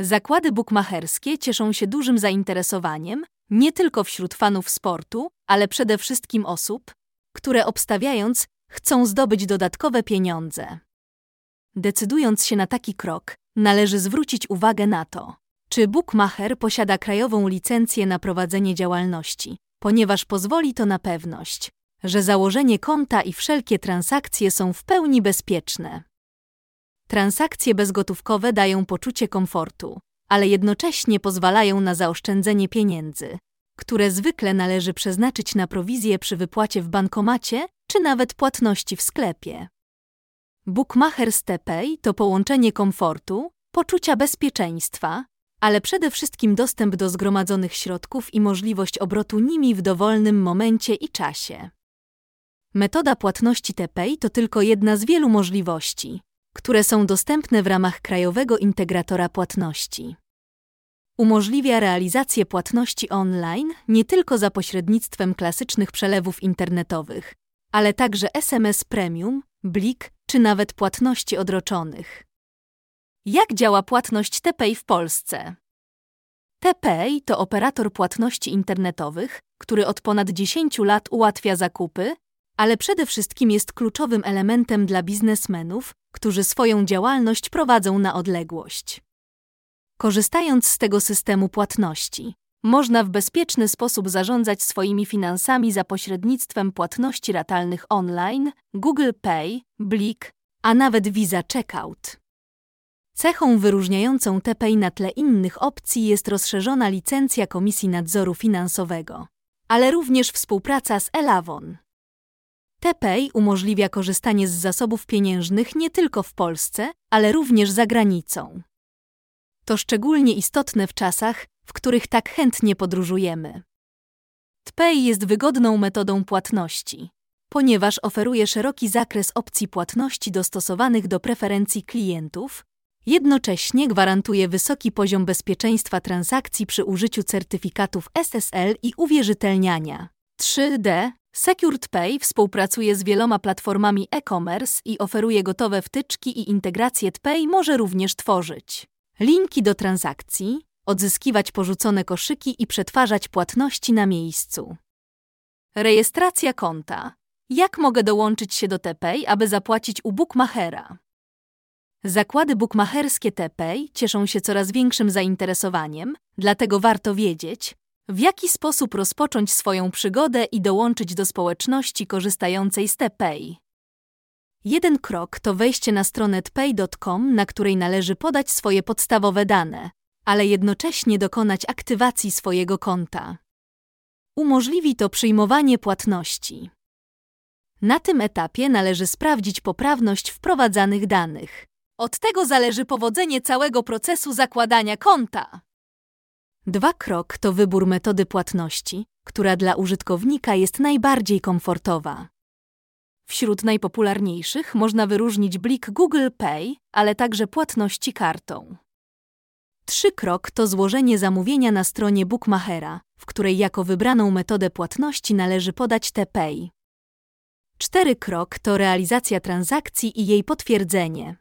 Zakłady bukmacherskie cieszą się dużym zainteresowaniem nie tylko wśród fanów sportu, ale przede wszystkim osób, które obstawiając chcą zdobyć dodatkowe pieniądze. Decydując się na taki krok, należy zwrócić uwagę na to, czy bookmacher posiada krajową licencję na prowadzenie działalności, ponieważ pozwoli to na pewność, że założenie konta i wszelkie transakcje są w pełni bezpieczne. Transakcje bezgotówkowe dają poczucie komfortu, ale jednocześnie pozwalają na zaoszczędzenie pieniędzy, które zwykle należy przeznaczyć na prowizję przy wypłacie w bankomacie czy nawet płatności w sklepie. Bookmacher Stepay to połączenie komfortu, poczucia bezpieczeństwa, ale przede wszystkim dostęp do zgromadzonych środków i możliwość obrotu nimi w dowolnym momencie i czasie. Metoda płatności TPay to tylko jedna z wielu możliwości, które są dostępne w ramach krajowego integratora płatności. Umożliwia realizację płatności online nie tylko za pośrednictwem klasycznych przelewów internetowych, ale także SMS Premium, Blik czy nawet płatności odroczonych. Jak działa płatność TPay w Polsce? TPay to operator płatności internetowych, który od ponad 10 lat ułatwia zakupy, ale przede wszystkim jest kluczowym elementem dla biznesmenów, którzy swoją działalność prowadzą na odległość. Korzystając z tego systemu płatności, można w bezpieczny sposób zarządzać swoimi finansami za pośrednictwem płatności ratalnych online, Google Pay, Blik, a nawet Visa Checkout. Cechą wyróżniającą TPay na tle innych opcji jest rozszerzona licencja Komisji Nadzoru Finansowego, ale również współpraca z Elavon. TPay umożliwia korzystanie z zasobów pieniężnych nie tylko w Polsce, ale również za granicą. To szczególnie istotne w czasach, w których tak chętnie podróżujemy. TPay jest wygodną metodą płatności, ponieważ oferuje szeroki zakres opcji płatności dostosowanych do preferencji klientów, jednocześnie gwarantuje wysoki poziom bezpieczeństwa transakcji przy użyciu certyfikatów SSL i uwierzytelniania. 3D Secured Pay współpracuje z wieloma platformami e-commerce i oferuje gotowe wtyczki i integrację TPay może również tworzyć linki do transakcji, odzyskiwać porzucone koszyki i przetwarzać płatności na miejscu. Rejestracja konta. Jak mogę dołączyć się do TPay, aby zapłacić u bookmachera? Zakłady bookmacherskie TPay cieszą się coraz większym zainteresowaniem, dlatego warto wiedzieć, w jaki sposób rozpocząć swoją przygodę i dołączyć do społeczności korzystającej z TPay. Jeden krok to wejście na stronę tpay.com, na której należy podać swoje podstawowe dane, ale jednocześnie dokonać aktywacji swojego konta. Umożliwi to przyjmowanie płatności. Na tym etapie należy sprawdzić poprawność wprowadzanych danych. Od tego zależy powodzenie całego procesu zakładania konta. Dwa krok to wybór metody płatności, która dla użytkownika jest najbardziej komfortowa. Wśród najpopularniejszych można wyróżnić blik Google Pay, ale także płatności kartą. Trzy krok to złożenie zamówienia na stronie bookmachera, w której jako wybraną metodę płatności należy podać TPay. Cztery krok to realizacja transakcji i jej potwierdzenie.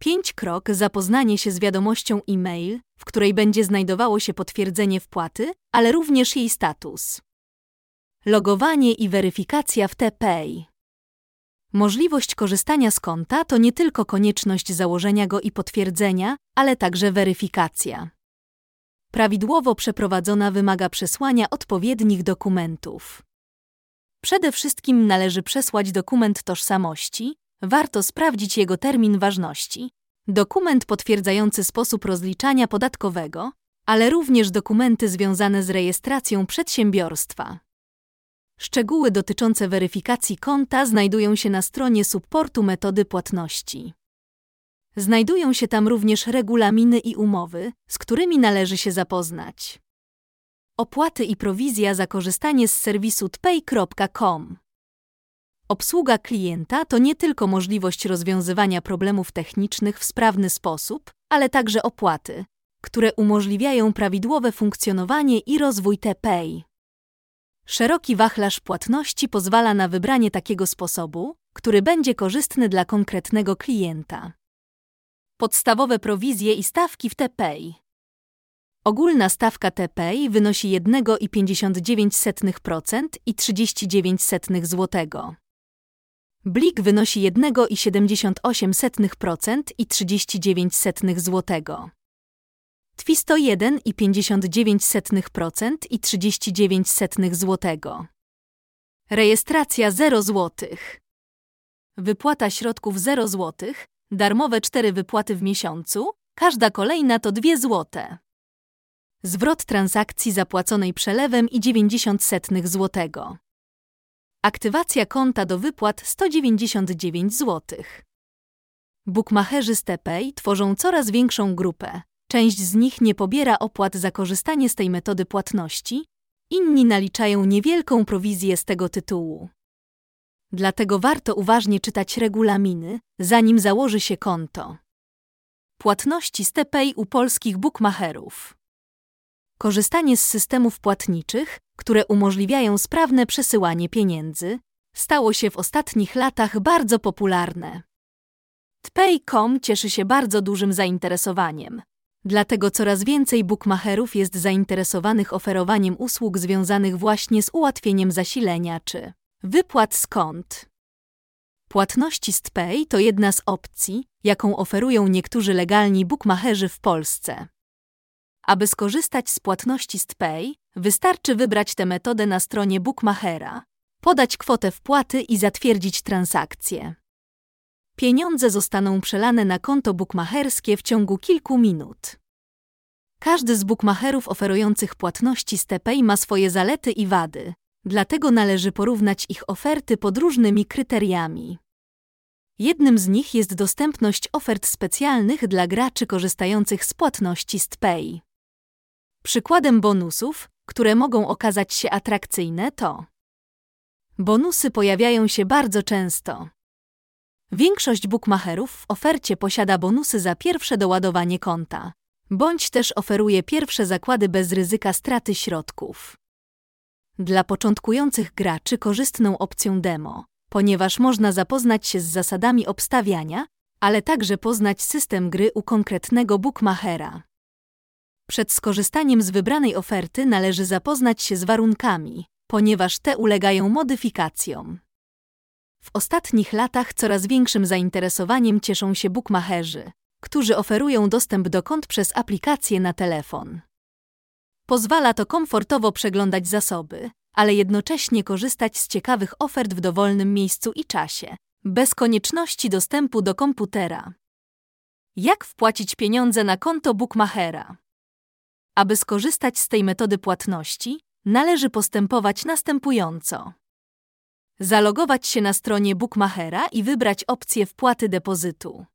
Pięć krok zapoznanie się z wiadomością e-mail, w której będzie znajdowało się potwierdzenie wpłaty, ale również jej status. Logowanie i weryfikacja w TPay. Możliwość korzystania z konta to nie tylko konieczność założenia go i potwierdzenia, ale także weryfikacja. Prawidłowo przeprowadzona wymaga przesłania odpowiednich dokumentów. Przede wszystkim należy przesłać dokument tożsamości, warto sprawdzić jego termin ważności, dokument potwierdzający sposób rozliczania podatkowego, ale również dokumenty związane z rejestracją przedsiębiorstwa. Szczegóły dotyczące weryfikacji konta znajdują się na stronie supportu metody płatności. Znajdują się tam również regulaminy i umowy, z którymi należy się zapoznać. Opłaty i prowizja za korzystanie z serwisu tpay.com. Obsługa klienta to nie tylko możliwość rozwiązywania problemów technicznych w sprawny sposób, ale także opłaty, które umożliwiają prawidłowe funkcjonowanie i rozwój TPay. Szeroki wachlarz płatności pozwala na wybranie takiego sposobu, który będzie korzystny dla konkretnego klienta. Podstawowe prowizje i stawki w TPay. Ogólna stawka TPay wynosi 1,59% i 39 zł. Blik wynosi 1,78% i 39 zł. Twisto 1,59% i 39 zł. Rejestracja 0 zł. Wypłata środków 0 zł, darmowe 4 wypłaty w miesiącu, każda kolejna to 2 zł. Zwrot transakcji zapłaconej przelewem i 90 setnych złotego. Aktywacja konta do wypłat 199 zł. Bukmacherzy z tworzą coraz większą grupę. Część z nich nie pobiera opłat za korzystanie z tej metody płatności, inni naliczają niewielką prowizję z tego tytułu. Dlatego warto uważnie czytać regulaminy, zanim założy się konto. Płatności z u polskich bukmacherów. Korzystanie z systemów płatniczych, które umożliwiają sprawne przesyłanie pieniędzy, stało się w ostatnich latach bardzo popularne. TPay.com cieszy się bardzo dużym zainteresowaniem. Dlatego coraz więcej bookmacherów jest zainteresowanych oferowaniem usług związanych właśnie z ułatwieniem zasilenia czy wypłat z kont. Płatności z TPay to jedna z opcji, jaką oferują niektórzy legalni bookmacherzy w Polsce. Aby skorzystać z płatności z TPay, wystarczy wybrać tę metodę na stronie bookmachera, podać kwotę wpłaty i zatwierdzić transakcję. Pieniądze zostaną przelane na konto bookmacherskie w ciągu kilku minut. Każdy z bookmacherów oferujących płatności z TPay ma swoje zalety i wady, dlatego należy porównać ich oferty pod różnymi kryteriami. Jednym z nich jest dostępność ofert specjalnych dla graczy korzystających z płatności z TPay. Przykładem bonusów, które mogą okazać się atrakcyjne, to bonusy pojawiają się bardzo często. Większość bookmacherów w ofercie posiada bonusy za pierwsze doładowanie konta, bądź też oferuje pierwsze zakłady bez ryzyka straty środków. Dla początkujących graczy korzystną opcją demo, ponieważ można zapoznać się z zasadami obstawiania, ale także poznać system gry u konkretnego bookmachera. Przed skorzystaniem z wybranej oferty należy zapoznać się z warunkami, ponieważ te ulegają modyfikacjom. W ostatnich latach coraz większym zainteresowaniem cieszą się bookmacherzy, którzy oferują dostęp do kont przez aplikację na telefon. Pozwala to komfortowo przeglądać zasoby, ale jednocześnie korzystać z ciekawych ofert w dowolnym miejscu i czasie, bez konieczności dostępu do komputera. Jak wpłacić pieniądze na konto bookmachera? Aby skorzystać z tej metody płatności, należy postępować następująco. Zalogować się na stronie bookmachera i wybrać opcję wpłaty depozytu.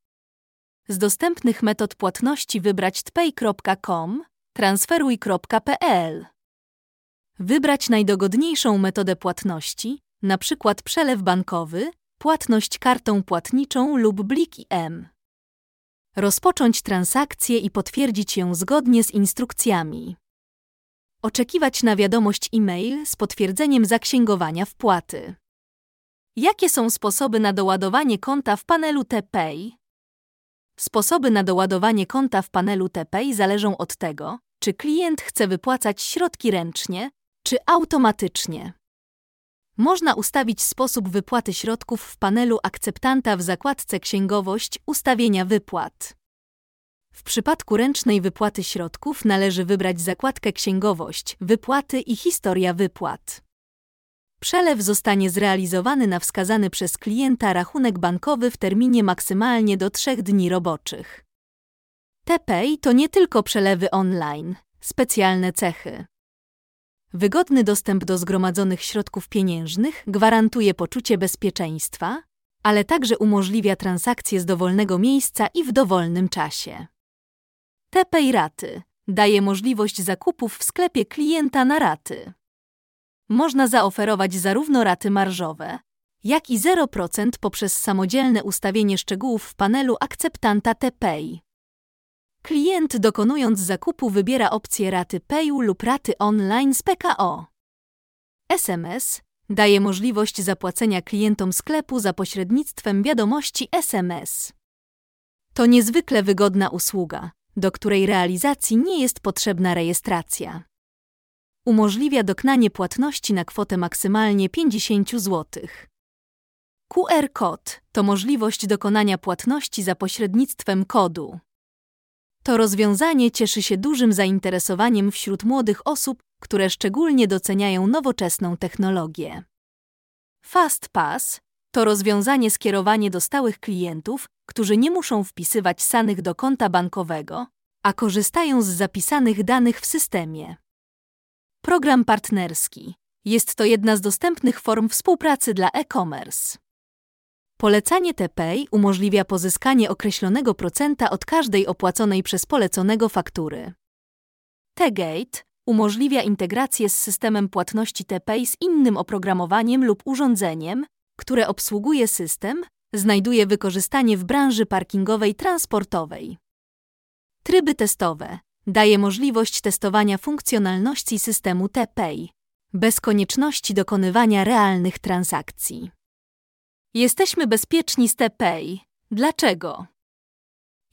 Z dostępnych metod płatności wybrać tpay.com, transferuj.pl. Wybrać najdogodniejszą metodę płatności, np. przelew bankowy, płatność kartą płatniczą lub blik M rozpocząć transakcję i potwierdzić ją zgodnie z instrukcjami. Oczekiwać na wiadomość e-mail z potwierdzeniem zaksięgowania wpłaty. Jakie są sposoby na doładowanie konta w panelu TPay? Sposoby na doładowanie konta w panelu TPay zależą od tego, czy klient chce wypłacać środki ręcznie, czy automatycznie. Można ustawić sposób wypłaty środków w panelu akceptanta w zakładce Księgowość ustawienia wypłat. W przypadku ręcznej wypłaty środków należy wybrać zakładkę Księgowość, wypłaty i historia wypłat. Przelew zostanie zrealizowany na wskazany przez klienta rachunek bankowy w terminie maksymalnie do trzech dni roboczych. TPay to nie tylko przelewy online, specjalne cechy. Wygodny dostęp do zgromadzonych środków pieniężnych gwarantuje poczucie bezpieczeństwa, ale także umożliwia transakcje z dowolnego miejsca i w dowolnym czasie. TPay Raty daje możliwość zakupów w sklepie klienta na raty. Można zaoferować zarówno raty marżowe, jak i 0% poprzez samodzielne ustawienie szczegółów w panelu akceptanta TPay. Klient dokonując zakupu wybiera opcję raty Payu lub raty online z PKO. SMS daje możliwość zapłacenia klientom sklepu za pośrednictwem wiadomości SMS. To niezwykle wygodna usługa, do której realizacji nie jest potrzebna rejestracja. Umożliwia dokonanie płatności na kwotę maksymalnie 50 zł. QR kod to możliwość dokonania płatności za pośrednictwem kodu. To rozwiązanie cieszy się dużym zainteresowaniem wśród młodych osób, które szczególnie doceniają nowoczesną technologię. FastPass to rozwiązanie skierowane do stałych klientów, którzy nie muszą wpisywać sanych do konta bankowego, a korzystają z zapisanych danych w systemie. Program partnerski jest to jedna z dostępnych form współpracy dla e-commerce. Polecanie TPay umożliwia pozyskanie określonego procenta od każdej opłaconej przez poleconego faktury. T-Gate umożliwia integrację z systemem płatności TPay z innym oprogramowaniem lub urządzeniem, które obsługuje system, znajduje wykorzystanie w branży parkingowej transportowej. Tryby testowe daje możliwość testowania funkcjonalności systemu TPay bez konieczności dokonywania realnych transakcji. Jesteśmy bezpieczni z TPay. Dlaczego?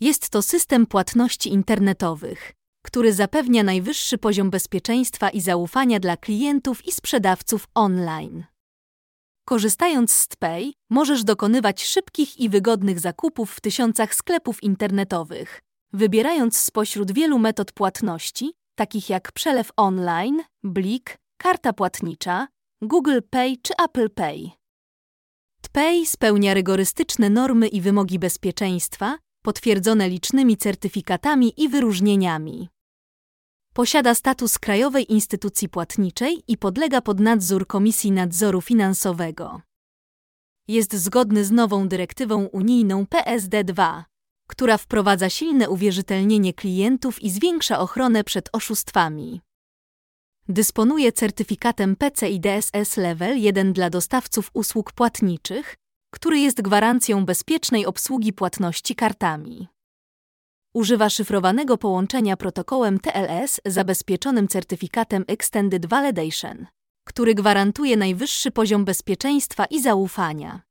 Jest to system płatności internetowych, który zapewnia najwyższy poziom bezpieczeństwa i zaufania dla klientów i sprzedawców online. Korzystając z TPay, możesz dokonywać szybkich i wygodnych zakupów w tysiącach sklepów internetowych, wybierając spośród wielu metod płatności, takich jak przelew online, blik, karta płatnicza, Google Pay czy Apple Pay. TPay spełnia rygorystyczne normy i wymogi bezpieczeństwa, potwierdzone licznymi certyfikatami i wyróżnieniami. Posiada status krajowej instytucji płatniczej i podlega pod nadzór Komisji Nadzoru Finansowego. Jest zgodny z nową dyrektywą unijną PSD2, która wprowadza silne uwierzytelnienie klientów i zwiększa ochronę przed oszustwami. Dysponuje certyfikatem PCI DSS Level 1 dla dostawców usług płatniczych, który jest gwarancją bezpiecznej obsługi płatności kartami. Używa szyfrowanego połączenia protokołem TLS zabezpieczonym certyfikatem Extended Validation, który gwarantuje najwyższy poziom bezpieczeństwa i zaufania.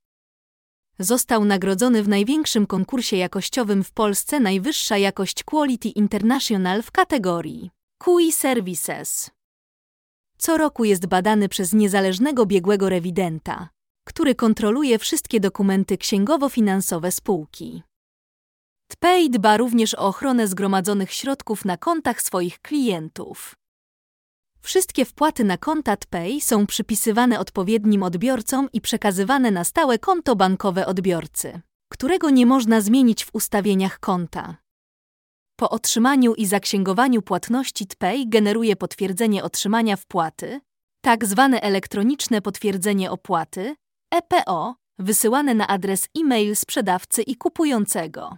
Został nagrodzony w największym konkursie jakościowym w Polsce Najwyższa Jakość Quality International w kategorii QI Services. Co roku jest badany przez niezależnego biegłego rewidenta, który kontroluje wszystkie dokumenty księgowo-finansowe spółki. TPay dba również o ochronę zgromadzonych środków na kontach swoich klientów. Wszystkie wpłaty na konta TPay są przypisywane odpowiednim odbiorcom i przekazywane na stałe konto bankowe odbiorcy, którego nie można zmienić w ustawieniach konta. Po otrzymaniu i zaksięgowaniu płatności TPay generuje potwierdzenie otrzymania wpłaty, tak zwane elektroniczne potwierdzenie opłaty, EPO, wysyłane na adres e-mail sprzedawcy i kupującego.